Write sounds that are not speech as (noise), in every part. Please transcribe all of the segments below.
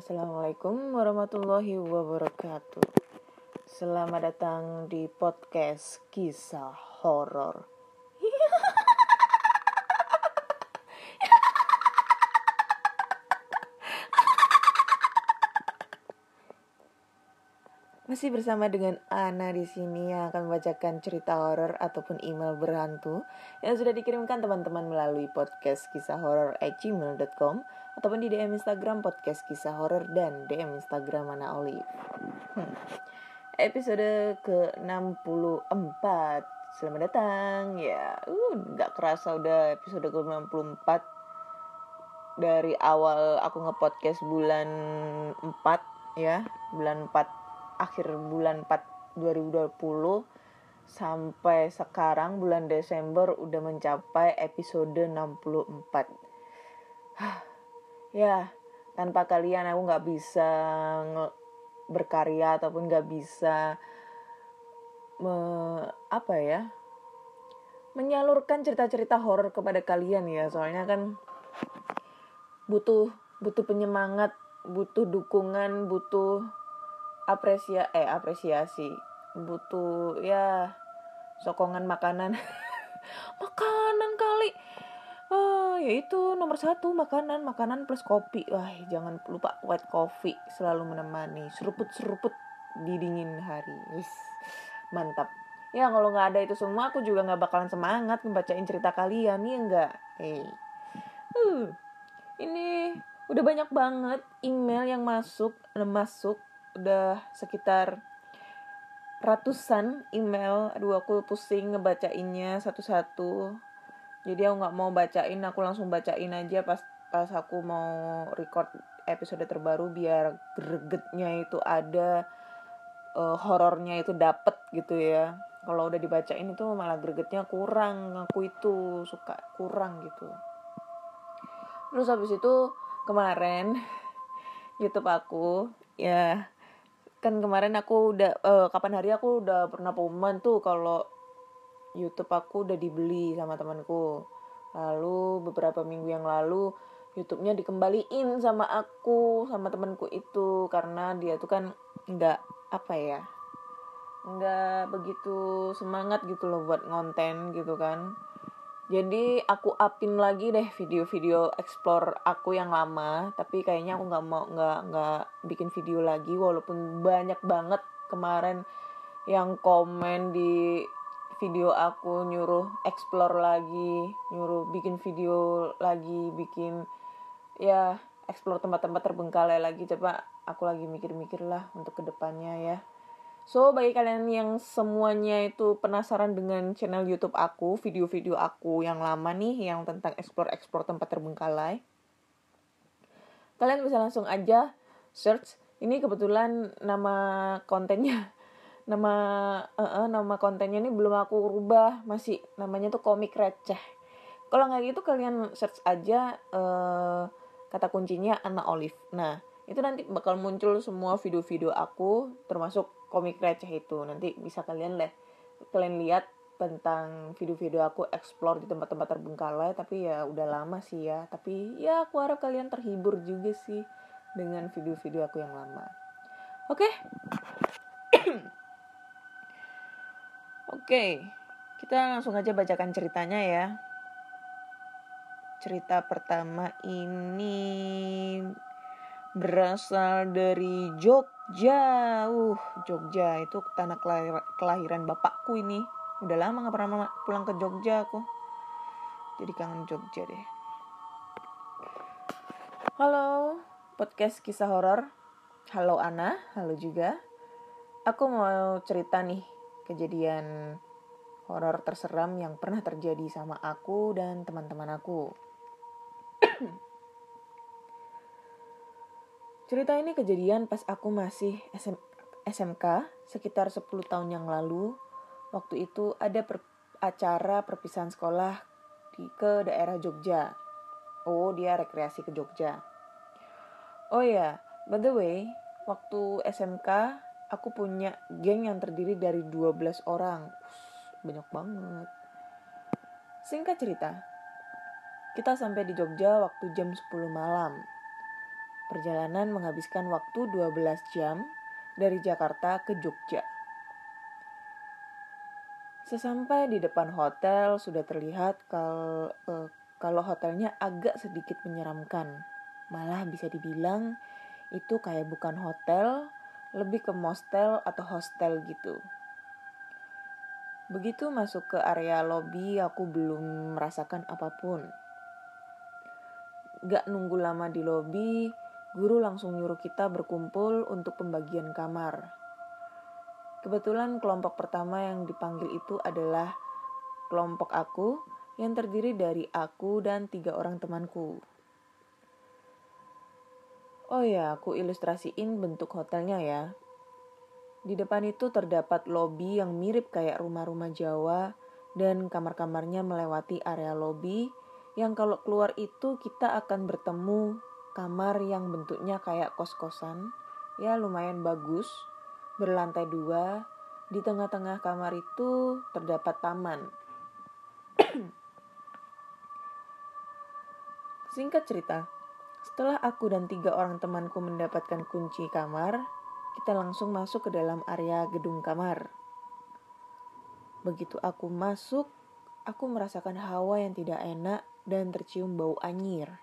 Assalamualaikum warahmatullahi wabarakatuh. Selamat datang di podcast kisah horor. Masih bersama dengan Ana di sini yang akan membacakan cerita horor ataupun email berhantu yang sudah dikirimkan teman-teman melalui podcast kisah horor gmail.com ataupun di DM Instagram podcast kisah horor dan DM Instagram Ana Olive. Hmm. Episode ke-64. Selamat datang. Ya, uh, nggak kerasa udah episode ke-64 dari awal aku nge-podcast bulan 4 ya, bulan 4 akhir bulan 4 2020 sampai sekarang bulan Desember udah mencapai episode 64. Ya, tanpa kalian aku nggak bisa berkarya ataupun nggak bisa me, apa ya menyalurkan cerita-cerita horor kepada kalian ya. Soalnya kan butuh butuh penyemangat butuh dukungan butuh apresia eh apresiasi butuh ya sokongan makanan. (laughs) Makanan kali oh ya itu nomor satu makanan makanan plus kopi. Wah jangan lupa white coffee selalu menemani seruput seruput di dingin hari. Mantap. Ya kalau nggak ada itu semua aku juga nggak bakalan semangat ngebacain cerita kalian ya enggak hey uh, ini udah banyak banget email yang masuk masuk udah sekitar ratusan email. Aduh aku pusing ngebacainnya satu-satu jadi aku nggak mau bacain aku langsung bacain aja pas pas aku mau record episode terbaru biar gregetnya itu ada eh, horornya itu dapet gitu ya. Kalau udah dibacain itu malah gregetnya kurang aku itu suka kurang gitu. Terus habis itu kemarin (laughs) YouTube aku ya kan kemarin aku udah eh, kapan hari aku udah pernah pengumuman tuh kalau YouTube aku udah dibeli sama temanku. Lalu beberapa minggu yang lalu YouTube-nya dikembaliin sama aku sama temanku itu. Karena dia tuh kan nggak apa ya nggak begitu semangat gitu loh buat ngonten gitu kan. Jadi aku upin lagi deh video-video explore aku yang lama. Tapi kayaknya aku nggak mau nggak nggak bikin video lagi. Walaupun banyak banget kemarin yang komen di video aku nyuruh explore lagi nyuruh bikin video lagi bikin ya explore tempat-tempat terbengkalai lagi coba aku lagi mikir-mikir lah untuk ke depannya ya So, bagi kalian yang semuanya itu penasaran dengan channel YouTube aku, video-video aku yang lama nih, yang tentang explore-explore tempat terbengkalai, kalian bisa langsung aja search. Ini kebetulan nama kontennya, nama eh, eh, nama kontennya ini belum aku rubah, masih namanya tuh komik receh. Kalau nggak gitu kalian search aja eh, kata kuncinya Anna Olive. Nah, itu nanti bakal muncul semua video-video aku termasuk komik receh itu. Nanti bisa kalian leh kalian lihat tentang video-video aku explore di tempat-tempat terbengkalai. Tapi ya udah lama sih ya. Tapi ya aku harap kalian terhibur juga sih dengan video-video aku yang lama. Oke oke kita langsung aja bacakan ceritanya ya cerita pertama ini berasal dari Jogja. Uh, Jogja itu tanah kelahir- kelahiran bapakku ini. Udah lama gak pernah pulang ke Jogja aku. Jadi kangen Jogja deh. Halo, podcast kisah horor. Halo Ana, halo juga. Aku mau cerita nih kejadian horor terseram yang pernah terjadi sama aku dan teman-teman aku. (clears throat) cerita ini kejadian pas aku masih SM, SMK sekitar 10 tahun yang lalu. Waktu itu ada per, acara perpisahan sekolah di ke daerah Jogja. Oh, dia rekreasi ke Jogja. Oh ya, by the way, waktu SMK aku punya geng yang terdiri dari 12 orang. Ush, banyak banget. Singkat cerita, kita sampai di Jogja waktu jam 10 malam. Perjalanan menghabiskan waktu 12 jam dari Jakarta ke Jogja. Sesampai di depan hotel sudah terlihat kalau uh, kalau hotelnya agak sedikit menyeramkan. Malah bisa dibilang itu kayak bukan hotel, lebih ke mostel atau hostel gitu. Begitu masuk ke area lobby, aku belum merasakan apa pun. Gak nunggu lama di lobby, guru langsung nyuruh kita berkumpul untuk pembagian kamar. Kebetulan kelompok pertama yang dipanggil itu adalah kelompok aku yang terdiri dari aku dan tiga orang temanku. Oh ya, aku ilustrasiin bentuk hotelnya ya. Di depan itu terdapat lobi yang mirip kayak rumah-rumah Jawa dan kamar-kamarnya melewati area lobi yang kalau keluar itu kita akan bertemu kamar yang bentuknya kayak kos-kosan, ya lumayan bagus berlantai dua. Di tengah-tengah kamar itu terdapat taman. (clears throat) Singkat cerita, setelah aku dan tiga orang temanku mendapatkan kunci kamar, kita langsung masuk ke dalam area gedung kamar. Begitu aku masuk, aku merasakan hawa yang tidak enak dan tercium bau anyir.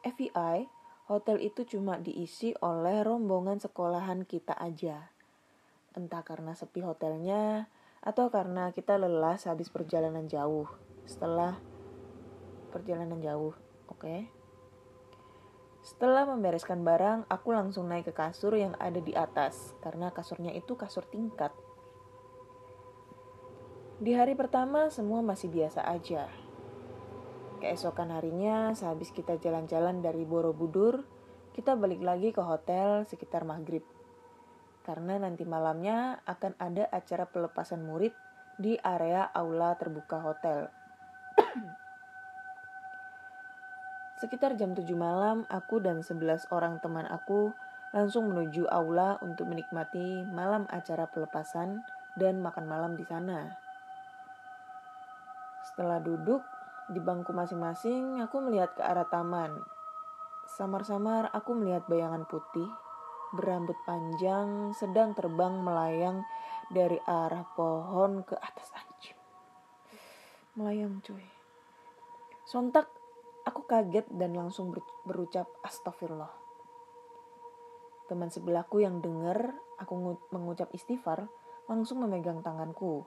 FBI hotel itu cuma diisi oleh rombongan sekolahan kita aja. Entah karena sepi hotelnya atau karena kita lelah habis perjalanan jauh. Setelah perjalanan jauh, oke. Okay? Setelah membereskan barang, aku langsung naik ke kasur yang ada di atas karena kasurnya itu kasur tingkat. Di hari pertama semua masih biasa aja. Keesokan harinya, sehabis kita jalan-jalan dari Borobudur, kita balik lagi ke hotel sekitar maghrib. Karena nanti malamnya akan ada acara pelepasan murid di area aula terbuka hotel. (clears throat) Sekitar jam 7 malam, aku dan 11 orang teman aku langsung menuju aula untuk menikmati malam acara pelepasan dan makan malam di sana. Setelah duduk, di bangku masing-masing, aku melihat ke arah taman. Samar-samar aku melihat bayangan putih, berambut panjang, sedang terbang melayang dari arah pohon ke atas anjing. Melayang cuy. Sontak aku kaget dan langsung berucap astagfirullah. Teman sebelahku yang dengar aku mengucap istighfar langsung memegang tanganku.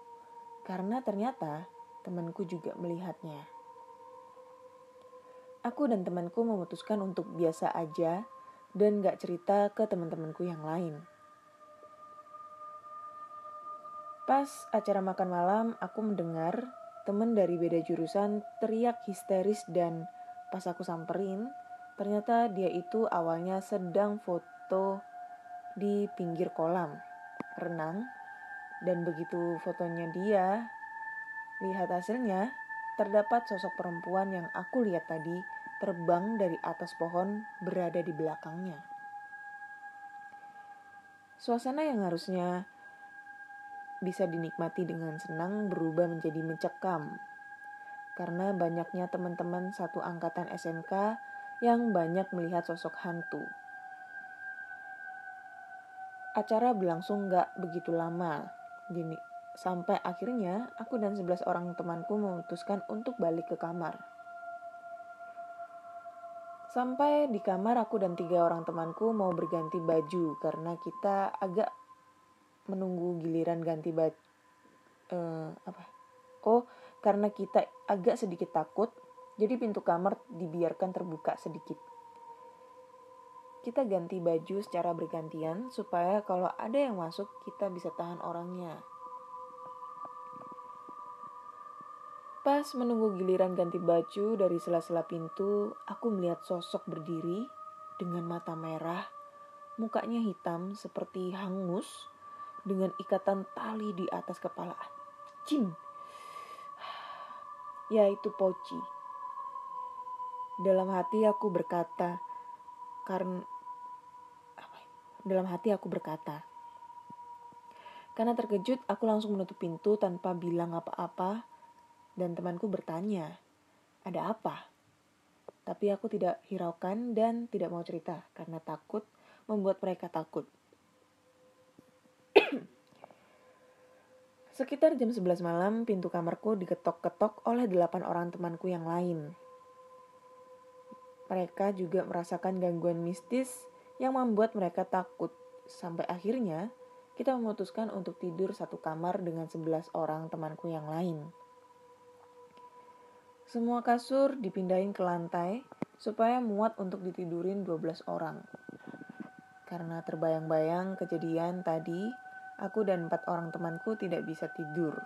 Karena ternyata temanku juga melihatnya. Aku dan temanku memutuskan untuk biasa aja dan gak cerita ke teman-temanku yang lain. Pas acara makan malam, aku mendengar teman dari beda jurusan teriak histeris dan pas aku samperin, ternyata dia itu awalnya sedang foto di pinggir kolam renang dan begitu fotonya dia lihat hasilnya terdapat sosok perempuan yang aku lihat tadi terbang dari atas pohon berada di belakangnya. Suasana yang harusnya bisa dinikmati dengan senang berubah menjadi mencekam karena banyaknya teman-teman satu angkatan SMK yang banyak melihat sosok hantu. Acara berlangsung gak begitu lama, gini, Sampai akhirnya aku dan 11 orang temanku memutuskan untuk balik ke kamar. Sampai di kamar aku dan tiga orang temanku mau berganti baju karena kita agak menunggu giliran ganti baju. Uh, apa? Oh, karena kita agak sedikit takut, jadi pintu kamar dibiarkan terbuka sedikit. kita ganti baju secara bergantian supaya kalau ada yang masuk kita bisa tahan orangnya. Pas menunggu giliran ganti baju dari sela-sela pintu, aku melihat sosok berdiri dengan mata merah, mukanya hitam seperti hangus dengan ikatan tali di atas kepala. Cing. Yaitu Poci. Dalam hati aku berkata, karena dalam hati aku berkata, karena terkejut, aku langsung menutup pintu tanpa bilang apa-apa dan temanku bertanya, ada apa? Tapi aku tidak hiraukan dan tidak mau cerita karena takut membuat mereka takut. Sekitar jam 11 malam, pintu kamarku diketok-ketok oleh delapan orang temanku yang lain. Mereka juga merasakan gangguan mistis yang membuat mereka takut. Sampai akhirnya, kita memutuskan untuk tidur satu kamar dengan 11 orang temanku yang lain. Semua kasur dipindahin ke lantai supaya muat untuk ditidurin 12 orang. Karena terbayang-bayang kejadian tadi, aku dan empat orang temanku tidak bisa tidur.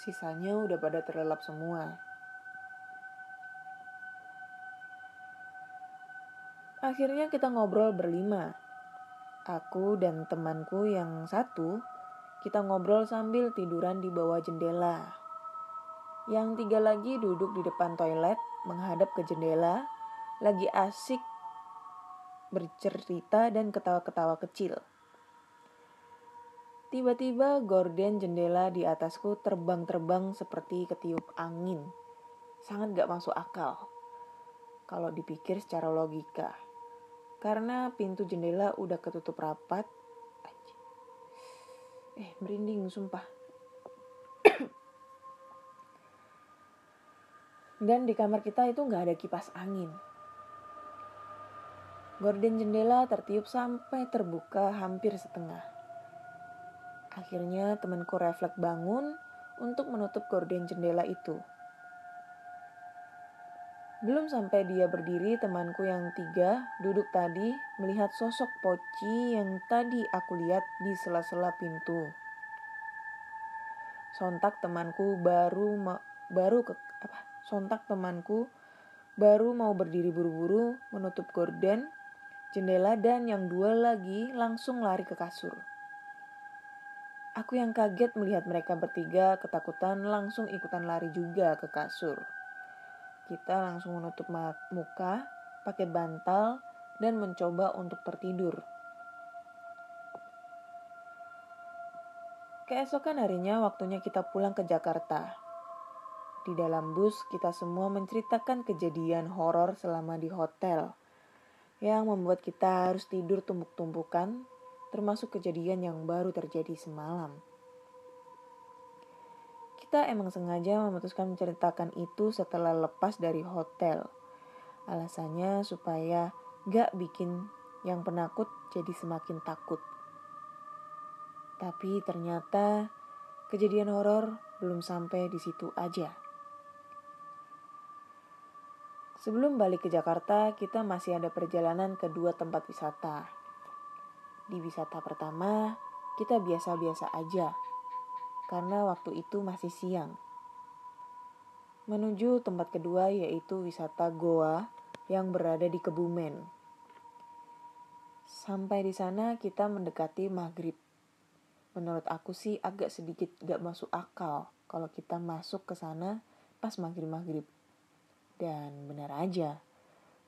Sisanya udah pada terlelap semua. Akhirnya kita ngobrol berlima. Aku dan temanku yang satu, kita ngobrol sambil tiduran di bawah jendela. Yang tiga lagi duduk di depan toilet menghadap ke jendela, lagi asik bercerita dan ketawa-ketawa kecil. Tiba-tiba gorden jendela di atasku terbang-terbang seperti ketiup angin. Sangat gak masuk akal. Kalau dipikir secara logika. Karena pintu jendela udah ketutup rapat. Eh, merinding sumpah. (coughs) Dan di kamar kita itu nggak ada kipas angin. Gorden jendela tertiup sampai terbuka hampir setengah. Akhirnya temanku refleks bangun untuk menutup gorden jendela itu. Belum sampai dia berdiri, temanku yang tiga duduk tadi melihat sosok Poci yang tadi aku lihat di sela-sela pintu. Sontak temanku baru baru ke apa? Sontak temanku baru mau berdiri buru-buru menutup gorden, jendela dan yang dua lagi langsung lari ke kasur. Aku yang kaget melihat mereka bertiga ketakutan langsung ikutan lari juga ke kasur. Kita langsung menutup muka, pakai bantal, dan mencoba untuk tertidur. Keesokan harinya waktunya kita pulang ke Jakarta. Di dalam bus, kita semua menceritakan kejadian horor selama di hotel yang membuat kita harus tidur tumpuk-tumpukan, termasuk kejadian yang baru terjadi semalam. Kita emang sengaja memutuskan menceritakan itu setelah lepas dari hotel. Alasannya supaya gak bikin yang penakut jadi semakin takut. Tapi ternyata kejadian horor belum sampai di situ aja. Sebelum balik ke Jakarta, kita masih ada perjalanan ke dua tempat wisata. Di wisata pertama, kita biasa-biasa aja, karena waktu itu masih siang. Menuju tempat kedua yaitu wisata Goa yang berada di Kebumen. Sampai di sana kita mendekati maghrib. Menurut aku sih agak sedikit gak masuk akal kalau kita masuk ke sana pas maghrib-maghrib. Dan benar aja,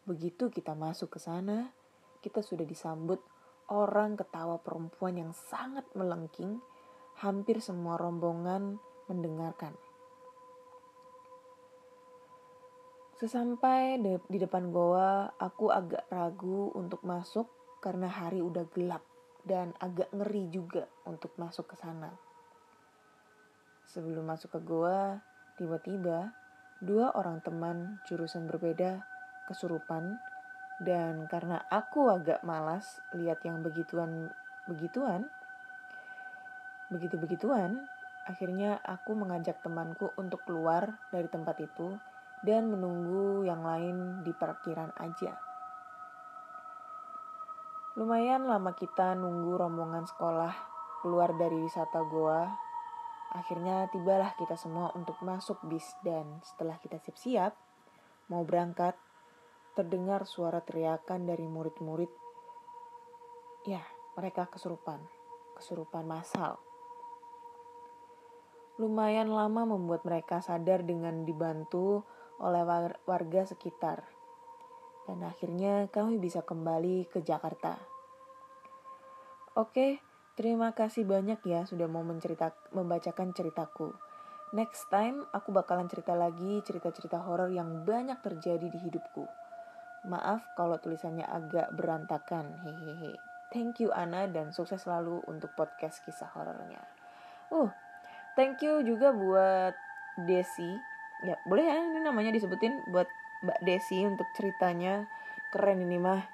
begitu kita masuk ke sana, kita sudah disambut orang ketawa perempuan yang sangat melengking, hampir semua rombongan mendengarkan. Sesampai di depan goa, aku agak ragu untuk masuk karena hari udah gelap dan agak ngeri juga untuk masuk ke sana. Sebelum masuk ke goa, tiba-tiba dua orang teman jurusan berbeda kesurupan dan karena aku agak malas lihat yang begituan begituan begitu begituan akhirnya aku mengajak temanku untuk keluar dari tempat itu dan menunggu yang lain di parkiran aja Lumayan lama kita nunggu rombongan sekolah keluar dari wisata goa. Akhirnya tibalah kita semua untuk masuk bis dan setelah kita siap-siap mau berangkat, terdengar suara teriakan dari murid-murid. Ya, mereka kesurupan, kesurupan massal. Lumayan lama membuat mereka sadar dengan dibantu oleh war- warga sekitar. Dan akhirnya kami bisa kembali ke Jakarta. Oke, terima kasih banyak ya sudah mau mencerita membacakan ceritaku. Next time aku bakalan cerita lagi cerita-cerita horor yang banyak terjadi di hidupku. Maaf kalau tulisannya agak berantakan. Hehehe. Thank you Ana dan sukses selalu untuk podcast kisah horornya. Uh, thank you juga buat Desi. Ya, boleh ya ini namanya disebutin buat Mbak Desi untuk ceritanya. Keren ini mah.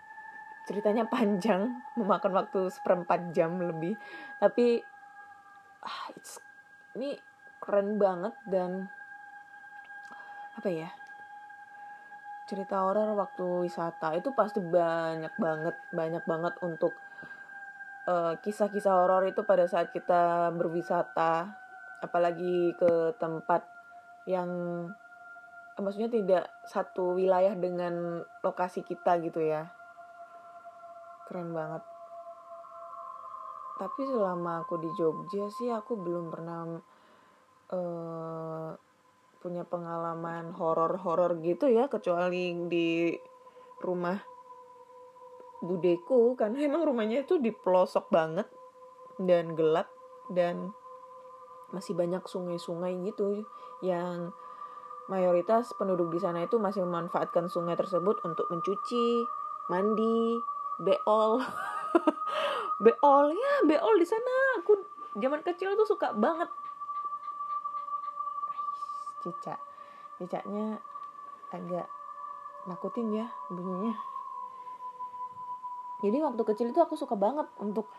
Ceritanya panjang, (laughs) memakan waktu seperempat jam lebih. Tapi ah, it's, ini keren banget dan apa ya? Cerita horor waktu wisata itu pasti banyak banget banyak banget untuk eh, kisah-kisah horor itu pada saat kita berwisata apalagi ke tempat yang eh, maksudnya tidak satu wilayah dengan lokasi kita gitu ya. Keren banget. Tapi selama aku di Jogja sih aku belum pernah eh, punya pengalaman horor-horor gitu ya kecuali di rumah budeku karena emang rumahnya itu di pelosok banget dan gelap dan masih banyak sungai-sungai gitu yang mayoritas penduduk di sana itu masih memanfaatkan sungai tersebut untuk mencuci, mandi, beol. (laughs) beol ya, beol di sana aku zaman kecil tuh suka banget cicak. Cicaknya agak nakutin ya bunyinya. Jadi waktu kecil itu aku suka banget untuk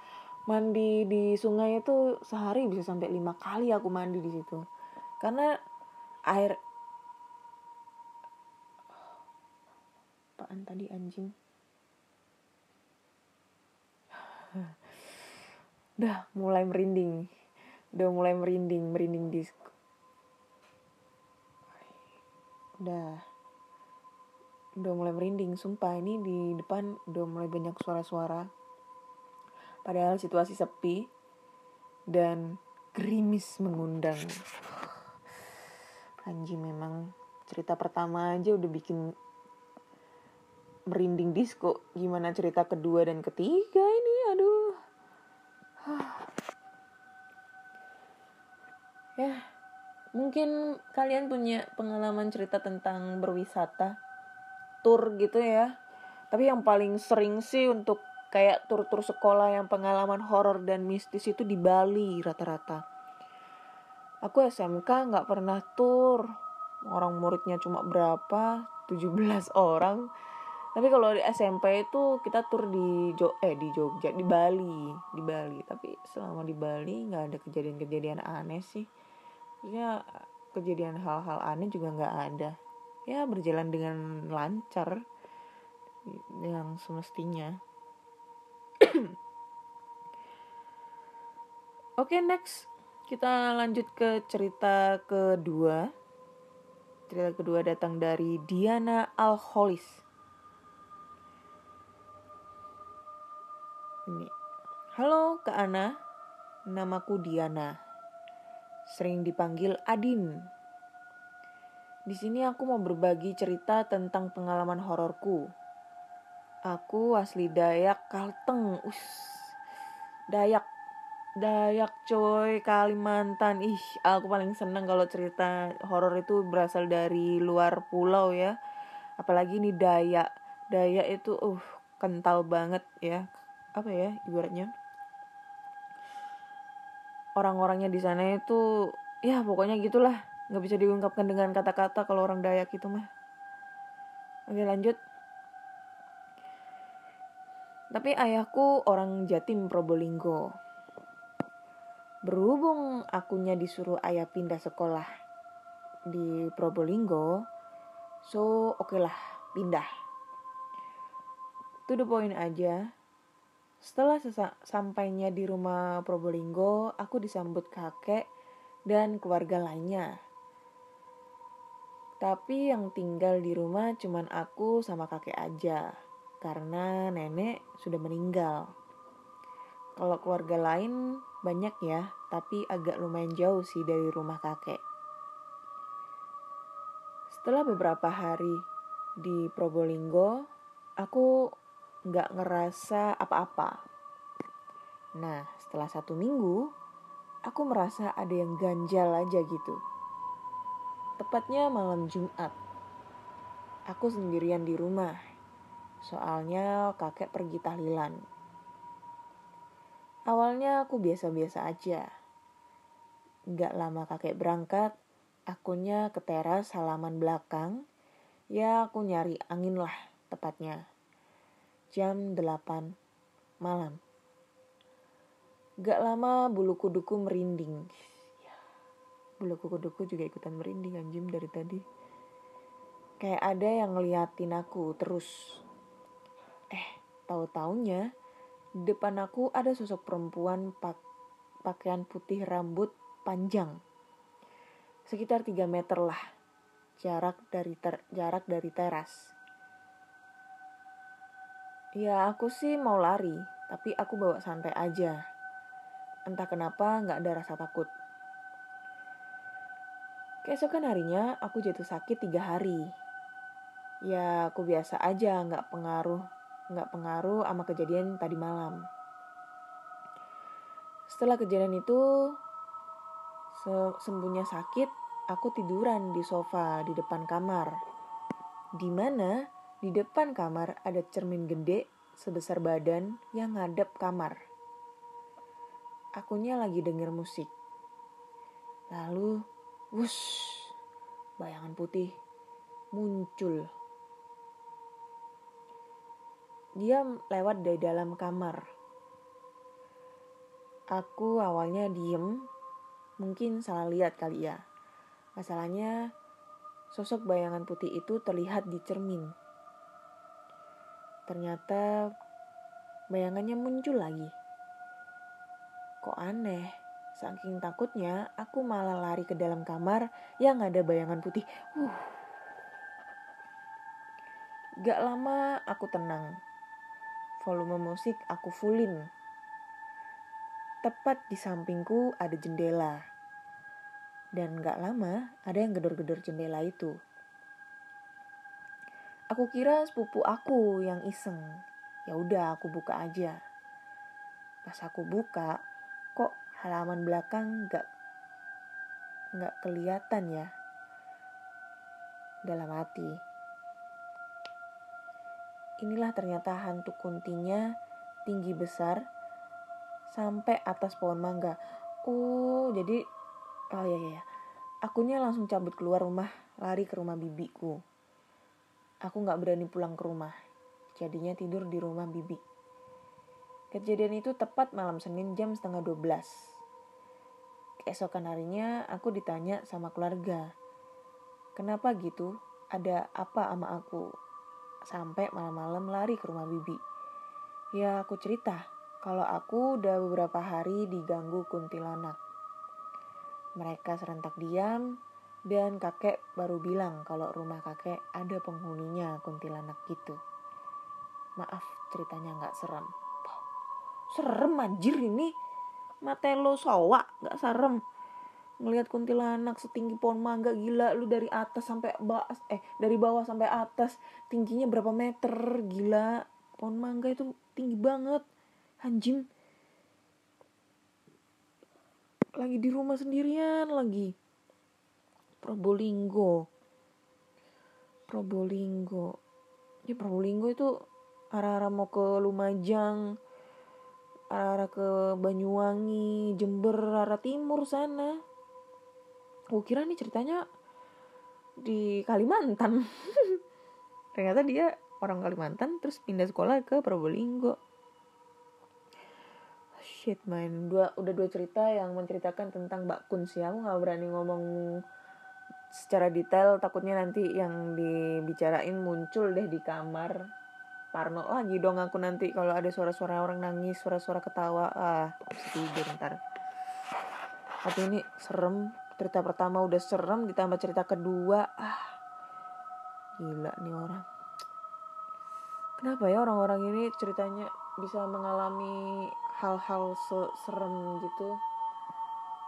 mandi di sungai itu sehari bisa sampai lima kali aku mandi di situ. Karena air apaan tadi anjing? (sighs) Udah mulai merinding. Udah mulai merinding merinding di udah. Udah mulai merinding sumpah. Ini di depan udah mulai banyak suara-suara. Padahal situasi sepi dan gerimis mengundang. Anjing memang cerita pertama aja udah bikin merinding disco. Gimana cerita kedua dan ketiga ini? Aduh. (sighs) Ya mungkin kalian punya pengalaman cerita tentang berwisata tour gitu ya. Tapi yang paling sering sih untuk kayak tur-tur sekolah yang pengalaman horor dan mistis itu di Bali rata-rata. Aku SMK nggak pernah tur. Orang muridnya cuma berapa? 17 orang. Tapi kalau di SMP itu kita tur di Jo eh di Jogja di Bali di Bali. Tapi selama di Bali nggak ada kejadian-kejadian aneh sih ya kejadian hal-hal aneh juga nggak ada. Ya berjalan dengan lancar yang semestinya. (clears throat) Oke next. Kita lanjut ke cerita kedua. Cerita kedua datang dari Diana Alholis ini. Halo Kak Ana. Namaku Diana sering dipanggil Adin. Di sini aku mau berbagi cerita tentang pengalaman hororku. Aku asli Dayak Kalteng. Us. Dayak Dayak coy Kalimantan. Ih, aku paling seneng kalau cerita horor itu berasal dari luar pulau ya. Apalagi ini Dayak. Dayak itu uh kental banget ya. Apa ya ibaratnya? Orang-orangnya di sana itu ya pokoknya gitulah. Nggak bisa diungkapkan dengan kata-kata kalau orang Dayak itu mah. Oke lanjut. Tapi ayahku orang Jatim Probolinggo. Berhubung akunya disuruh ayah pindah sekolah di Probolinggo so oke okay lah pindah. To the point aja Setelah sampainya di rumah Probolinggo, aku disambut kakek dan keluarga lainnya. Tapi yang tinggal di rumah cuman aku sama kakek aja, karena nenek sudah meninggal. Kalau keluarga lain banyak ya, tapi agak lumayan jauh sih dari rumah kakek. Setelah beberapa hari di Probolinggo, aku nggak ngerasa apa-apa. Nah, setelah satu minggu, aku merasa ada yang ganjal aja gitu. Tepatnya malam Jumat. Aku sendirian di rumah. Soalnya kakek pergi tahlilan. Awalnya aku biasa-biasa aja. Nggak lama kakek berangkat, akunya ke teras halaman belakang. Ya aku nyari angin lah tepatnya. Jam 8 malam. Gak lama bulu kuduku merinding. Ya, bulu kuduku juga ikutan merinding anjim dari tadi. Kayak ada yang ngeliatin aku terus. Eh, tahu-taunya di depan aku ada sosok perempuan pak pakaian putih rambut panjang. Sekitar 3 meter lah jarak dari ter jarak dari teras. Ya aku sih mau lari, tapi aku bawa santai aja. Entah kenapa nggak ada rasa takut. Keesokan harinya aku jatuh sakit tiga hari. Ya aku biasa aja, nggak pengaruh, nggak pengaruh sama kejadian tadi malam. Setelah kejadian itu, se- sembuhnya sakit, aku tiduran di sofa di depan kamar. Di mana di depan kamar ada cermin gede sebesar badan yang ngadep kamar. Akunya lagi denger musik. Lalu, wush, bayangan putih muncul. Dia lewat dari dalam kamar. Aku awalnya diem, mungkin salah lihat kali ya. Masalahnya, sosok bayangan putih itu terlihat di cermin. Ternyata bayangannya muncul lagi. Kok aneh? Saking takutnya, aku malah lari ke dalam kamar yang ada bayangan putih. Uh. Gak lama aku tenang. Volume musik aku fullin. Tepat di sampingku ada jendela. Dan gak lama ada yang gedor-gedor jendela itu. Aku kira sepupu aku yang iseng. Ya udah aku buka aja. Pas aku buka, kok halaman belakang gak nggak kelihatan ya dalam hati. Inilah ternyata hantu kuntinya tinggi besar sampai atas pohon mangga. Oh, jadi oh ya ya. Akunya langsung cabut keluar rumah, lari ke rumah bibiku. Aku nggak berani pulang ke rumah. Jadinya tidur di rumah bibi. Kejadian itu tepat malam Senin jam setengah 12. Keesokan harinya aku ditanya sama keluarga. Kenapa gitu? Ada apa sama aku? Sampai malam-malam lari ke rumah bibi. Ya aku cerita kalau aku udah beberapa hari diganggu kuntilanak. Mereka serentak diam dan kakek baru bilang kalau rumah kakek ada penghuninya kuntilanak gitu. Maaf ceritanya nggak serem. Serem anjir ini. Mata lo sowa nggak serem. Ngelihat kuntilanak setinggi pohon mangga gila lu dari atas sampai bawah eh dari bawah sampai atas tingginya berapa meter gila pohon mangga itu tinggi banget anjing lagi di rumah sendirian lagi Probolinggo. Probolinggo. Ya Probolinggo itu arah-arah mau ke Lumajang arah-arah ke Banyuwangi Jember arah timur sana. Gue kira nih ceritanya di Kalimantan. (laughs) Ternyata dia orang Kalimantan terus pindah sekolah ke Probolinggo. Shit man. Dua udah dua cerita yang menceritakan tentang Mbak Kun sih. Aku nggak berani ngomong secara detail takutnya nanti yang dibicarain muncul deh di kamar Parno lagi dong aku nanti kalau ada suara-suara orang nangis, suara-suara ketawa. Ah, tidur ntar. Tapi ini serem. Cerita pertama udah serem, ditambah cerita kedua. Ah, gila nih orang. Kenapa ya orang-orang ini ceritanya bisa mengalami hal-hal se- serem gitu?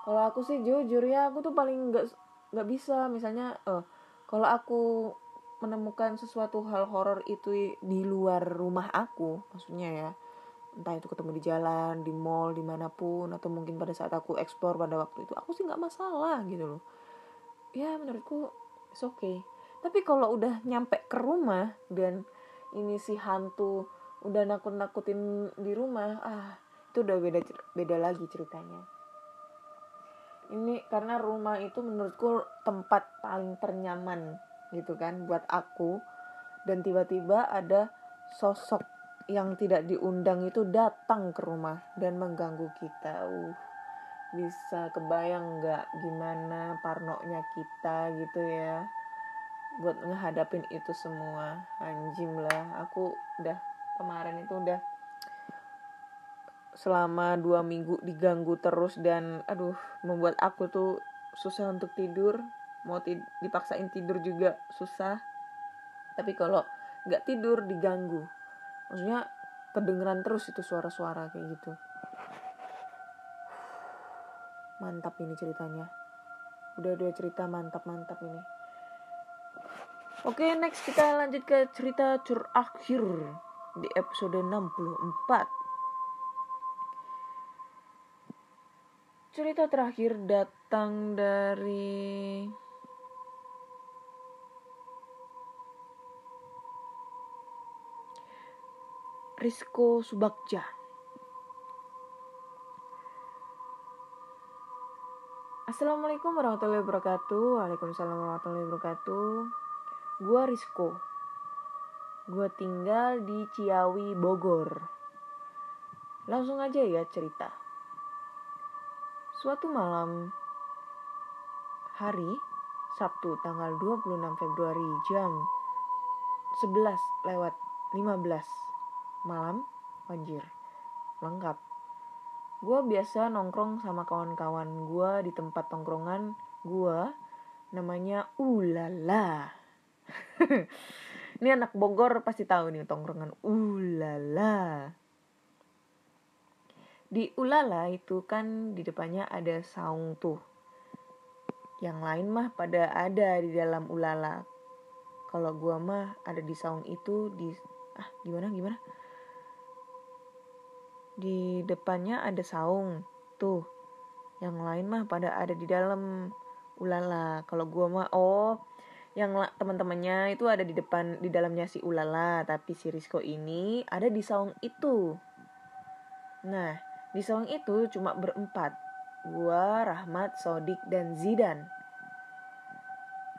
Kalau aku sih jujur ya, aku tuh paling nggak nggak bisa. Misalnya, eh, kalau aku menemukan sesuatu hal horor itu di luar rumah aku maksudnya ya entah itu ketemu di jalan di mall di mana pun atau mungkin pada saat aku explore pada waktu itu aku sih nggak masalah gitu loh. Ya menurutku it's okay. Tapi kalau udah nyampe ke rumah dan ini si hantu udah nakut-nakutin di rumah ah itu udah beda beda lagi ceritanya ini karena rumah itu menurutku tempat paling ternyaman gitu kan buat aku. Dan tiba-tiba ada sosok yang tidak diundang itu datang ke rumah dan mengganggu kita. Uh bisa kebayang nggak gimana parnonya kita gitu ya buat ngehadapin itu semua. Anjim lah aku udah kemarin itu udah selama dua minggu diganggu terus dan aduh membuat aku tuh susah untuk tidur. Mau tid dipaksain tidur juga susah. Tapi kalau nggak tidur diganggu. Maksudnya kedengeran terus itu suara-suara kayak gitu. Mantap ini ceritanya. Udah dua cerita mantap mantap ini. Oke next kita lanjut ke cerita cur akhir di episode 64 cerita terakhir datang dari Rizko Subakja. Assalamualaikum warahmatullahi wabarakatuh. Waalaikumsalam warahmatullahi wabarakatuh. Gua Rizko. Gua tinggal di Ciawi, Bogor. Langsung aja ya cerita. Suatu malam hari Sabtu tanggal 26 Februari jam 11 lewat 15 malam anjir lengkap. Gue biasa nongkrong sama kawan-kawan gue di tempat tongkrongan gue namanya ulala. (laughs) Ini anak Bogor pasti tahu nih tongkrongan ulala di ulala itu kan di depannya ada saung tuh. Yang lain mah pada ada di dalam ulala. Kalau gua mah ada di saung itu di ah gimana gimana? Di depannya ada saung tuh. Yang lain mah pada ada di dalam ulala. Kalau gua mah oh yang teman-temannya itu ada di depan di dalamnya si ulala. Tapi si Rizko ini ada di saung itu. Nah di saung itu cuma berempat gua Rahmat Sodik dan Zidan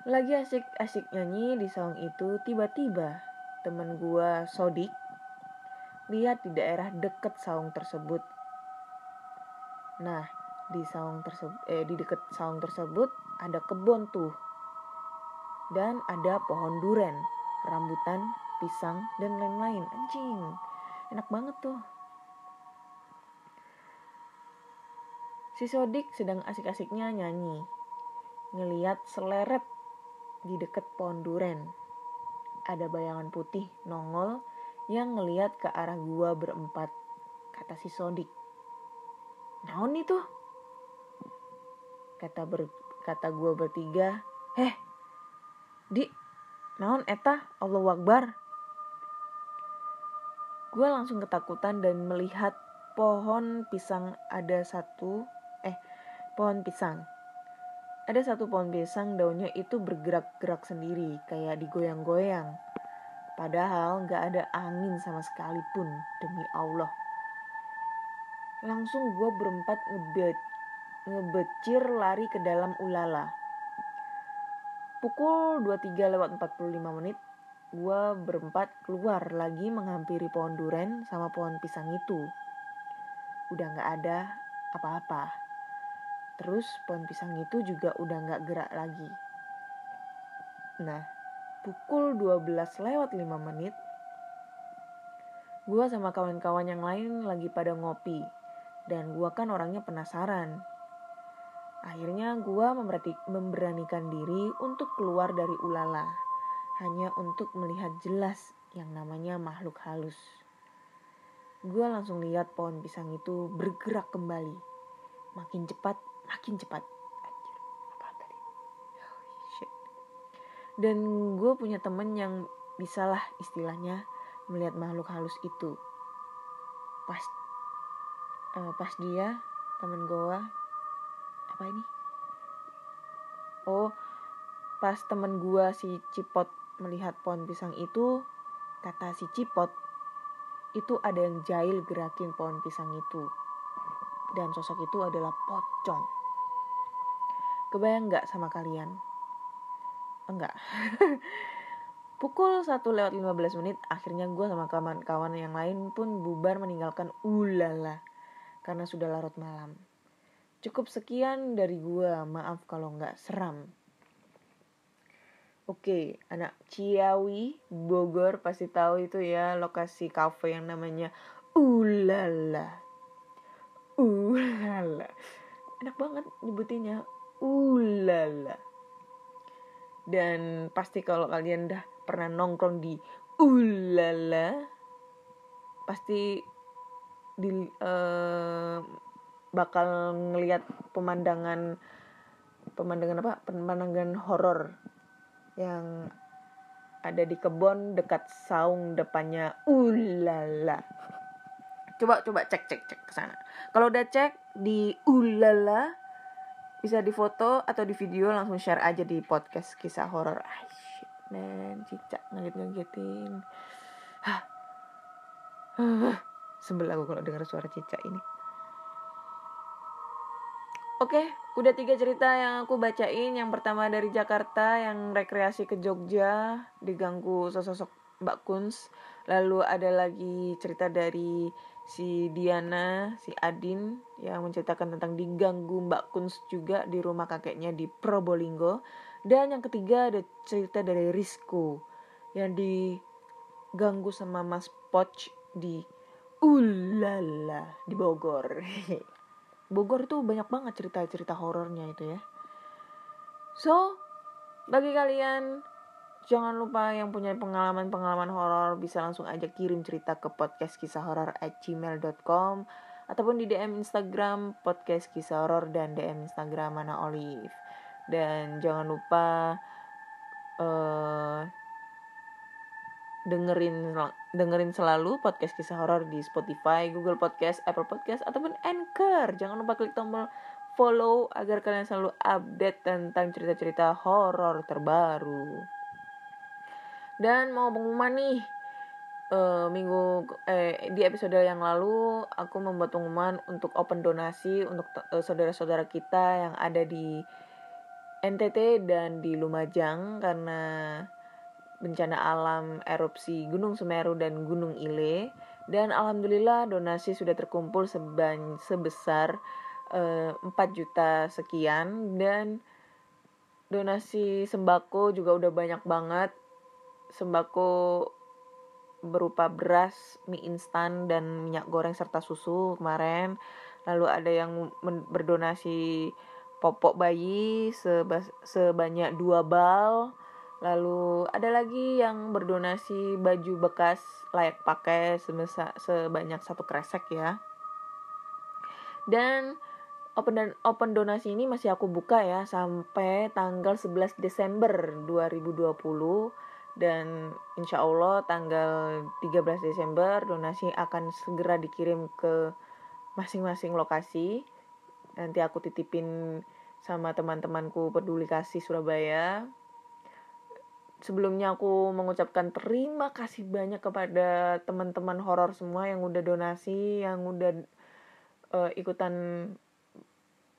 lagi asik-asik nyanyi di saung itu tiba-tiba temen gua Sodik lihat di daerah deket saung tersebut. Nah, di saung tersebut eh di deket saung tersebut ada kebun tuh. Dan ada pohon duren, rambutan, pisang dan lain-lain. Anjing. Enak banget tuh. Si Sodik sedang asik-asiknya nyanyi. Ngeliat seleret di deket pohon duren. Ada bayangan putih nongol yang ngeliat ke arah gua berempat, kata si Sodik. Naon itu? Kata ber, kata gua bertiga, heh, di, naon eta, Allah Akbar. Gua langsung ketakutan dan melihat pohon pisang ada satu, pohon pisang. Ada satu pohon pisang daunnya itu bergerak-gerak sendiri, kayak digoyang-goyang. Padahal gak ada angin sama sekalipun, demi Allah. Langsung gue berempat ngebet, ngebecir lari ke dalam ulala. Pukul 23 lewat 45 menit, gue berempat keluar lagi menghampiri pohon duren sama pohon pisang itu. Udah gak ada apa-apa. Terus pohon pisang itu juga udah gak gerak lagi. Nah, pukul 12 lewat 5 menit, Gue sama kawan-kawan yang lain lagi pada ngopi. Dan gue kan orangnya penasaran. Akhirnya gue memberanikan diri untuk keluar dari ulala. Hanya untuk melihat jelas yang namanya makhluk halus. Gue langsung lihat pohon pisang itu bergerak kembali. Makin cepat, makin cepat. Anjir, apa tadi? Oh, shit. Dan gue punya temen yang bisalah istilahnya melihat makhluk halus itu. Pas uh, pas dia temen gue apa ini? Oh, pas temen gue si Cipot melihat pohon pisang itu, kata si Cipot, itu ada yang jahil gerakin pohon pisang itu. Dan sosok itu adalah pocong. Kebayang nggak sama kalian? Enggak. (laughs) Pukul 1 lewat 15 menit, akhirnya gue sama kawan-kawan yang lain pun bubar meninggalkan ulala. Karena sudah larut malam. Cukup sekian dari gue, maaf kalau nggak seram. Oke, anak Ciawi, Bogor pasti tahu itu ya lokasi cafe yang namanya Ulala. Ulala. Enak banget nyebutinnya. Ulala. Dan pasti kalau kalian dah pernah nongkrong di ulala pasti di uh, bakal ngelihat pemandangan pemandangan apa? Pemandangan horor yang ada di kebun dekat saung depannya ulala. Coba coba cek cek cek ke sana. Kalau udah cek di ulala bisa difoto atau di video langsung share aja di podcast kisah horor men cicak ngaget-ngagetin Hah. Sebel aku kalau dengar suara cicak ini. Oke, udah tiga cerita yang aku bacain. Yang pertama dari Jakarta yang rekreasi ke Jogja diganggu sosok Mbak Kuns. Lalu ada lagi cerita dari si Diana, si Adin yang menceritakan tentang diganggu Mbak Kuns juga di rumah kakeknya di Probolinggo. Dan yang ketiga ada cerita dari Rizko yang diganggu sama Mas Poch di Ulala di Bogor. (laughs) Bogor tuh banyak banget cerita-cerita horornya itu ya. So, bagi kalian jangan lupa yang punya pengalaman-pengalaman horor bisa langsung aja kirim cerita ke podcast kisah horor at gmail.com ataupun di DM Instagram podcast kisah horor dan DM Instagram mana Olive dan jangan lupa uh, dengerin dengerin selalu podcast kisah horor di Spotify, Google Podcast, Apple Podcast ataupun Anchor. Jangan lupa klik tombol follow agar kalian selalu update tentang cerita-cerita horor terbaru. Dan mau pengumuman nih, uh, minggu eh, di episode yang lalu aku membuat pengumuman untuk open donasi untuk uh, saudara-saudara kita yang ada di NTT dan di Lumajang karena bencana alam erupsi Gunung Semeru dan Gunung Ile. Dan alhamdulillah donasi sudah terkumpul seban sebesar uh, eh, 4 juta sekian. Dan donasi sembako juga udah banyak banget sembako berupa beras, mie instan dan minyak goreng serta susu kemarin. Lalu ada yang berdonasi popok bayi seba sebanyak dua bal. Lalu ada lagi yang berdonasi baju bekas layak pakai sebanyak satu kresek ya. Dan open dan open donasi ini masih aku buka ya sampai tanggal 11 Desember 2020 dan insya Allah tanggal 13 Desember donasi akan segera dikirim ke masing-masing lokasi. Nanti aku titipin sama teman-temanku peduli kasih Surabaya. Sebelumnya aku mengucapkan terima kasih banyak kepada teman-teman horor semua yang udah donasi yang udah uh, ikutan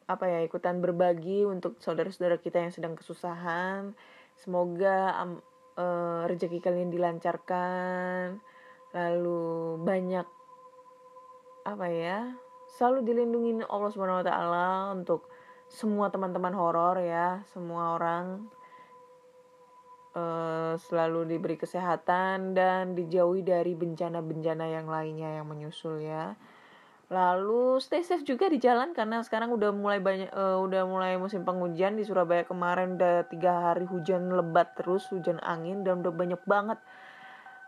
apa ya ikutan berbagi untuk saudara-saudara kita yang sedang kesusahan. Semoga uh, rezeki kalian dilancarkan lalu banyak apa ya selalu dilindungi Allah Subhanahu wa taala untuk semua teman-teman horor ya, semua orang eh, selalu diberi kesehatan dan dijauhi dari bencana-bencana yang lainnya yang menyusul ya. Lalu stay safe juga di jalan karena sekarang udah mulai banyak eh, udah mulai musim penghujan. Di Surabaya kemarin udah tiga hari hujan lebat terus hujan angin dan udah banyak banget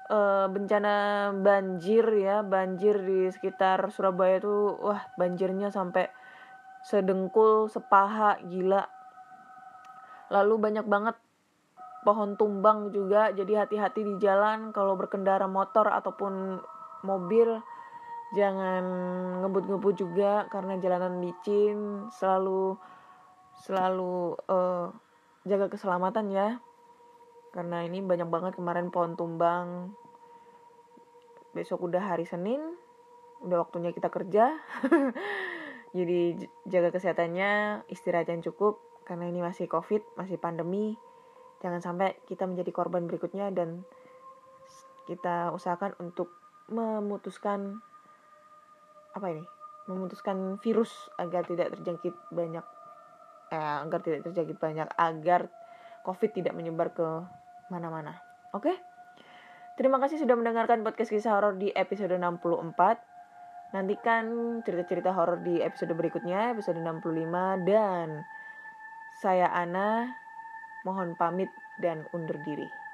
eh, bencana banjir ya. Banjir di sekitar Surabaya tuh wah banjirnya sampai sedengkul sepaha gila. Lalu banyak banget pohon tumbang juga. Jadi hati-hati di jalan kalau berkendara motor ataupun mobil jangan ngebut-ngebut juga karena jalanan licin selalu selalu eh, jaga keselamatan ya. Karena ini banyak banget kemarin pohon tumbang. Besok udah hari Senin udah waktunya kita kerja. (laughs) Jadi jaga kesehatannya istirahat yang cukup. Karena ini masih covid masih pandemi. Jangan sampai kita menjadi korban berikutnya dan kita usahakan untuk memutuskan apa ini memutuskan virus agar tidak terjangkit banyak eh, agar tidak terjangkit banyak agar covid tidak menyebar ke mana-mana. Oke? Terima kasih sudah mendengarkan podcast kisah horor di episode 64 nantikan cerita-cerita horor di episode berikutnya episode 65 dan saya Ana mohon pamit dan undur diri